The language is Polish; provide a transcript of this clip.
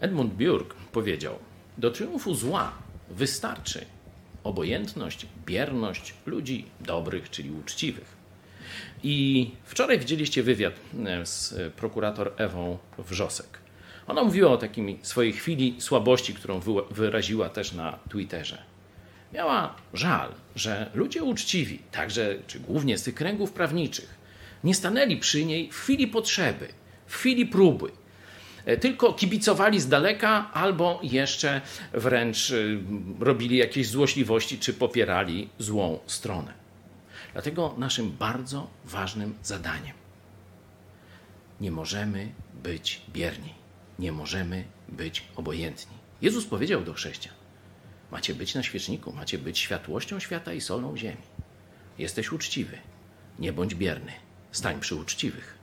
Edmund Burke powiedział: Do triumfu zła wystarczy obojętność, bierność ludzi dobrych, czyli uczciwych. I wczoraj widzieliście wywiad e, z prokurator Ewą Wrzosek. Ona mówiła o takiej swojej chwili słabości, którą wyraziła też na Twitterze. Miała żal, że ludzie uczciwi, także czy głównie z tych kręgów prawniczych, nie stanęli przy niej w chwili potrzeby, w chwili próby, tylko kibicowali z daleka albo jeszcze wręcz e, robili jakieś złośliwości czy popierali złą stronę. Dlatego naszym bardzo ważnym zadaniem nie możemy być bierni, nie możemy być obojętni. Jezus powiedział do chrześcijan: Macie być na świeczniku, macie być światłością świata i solą ziemi. Jesteś uczciwy, nie bądź bierny, stań przy uczciwych.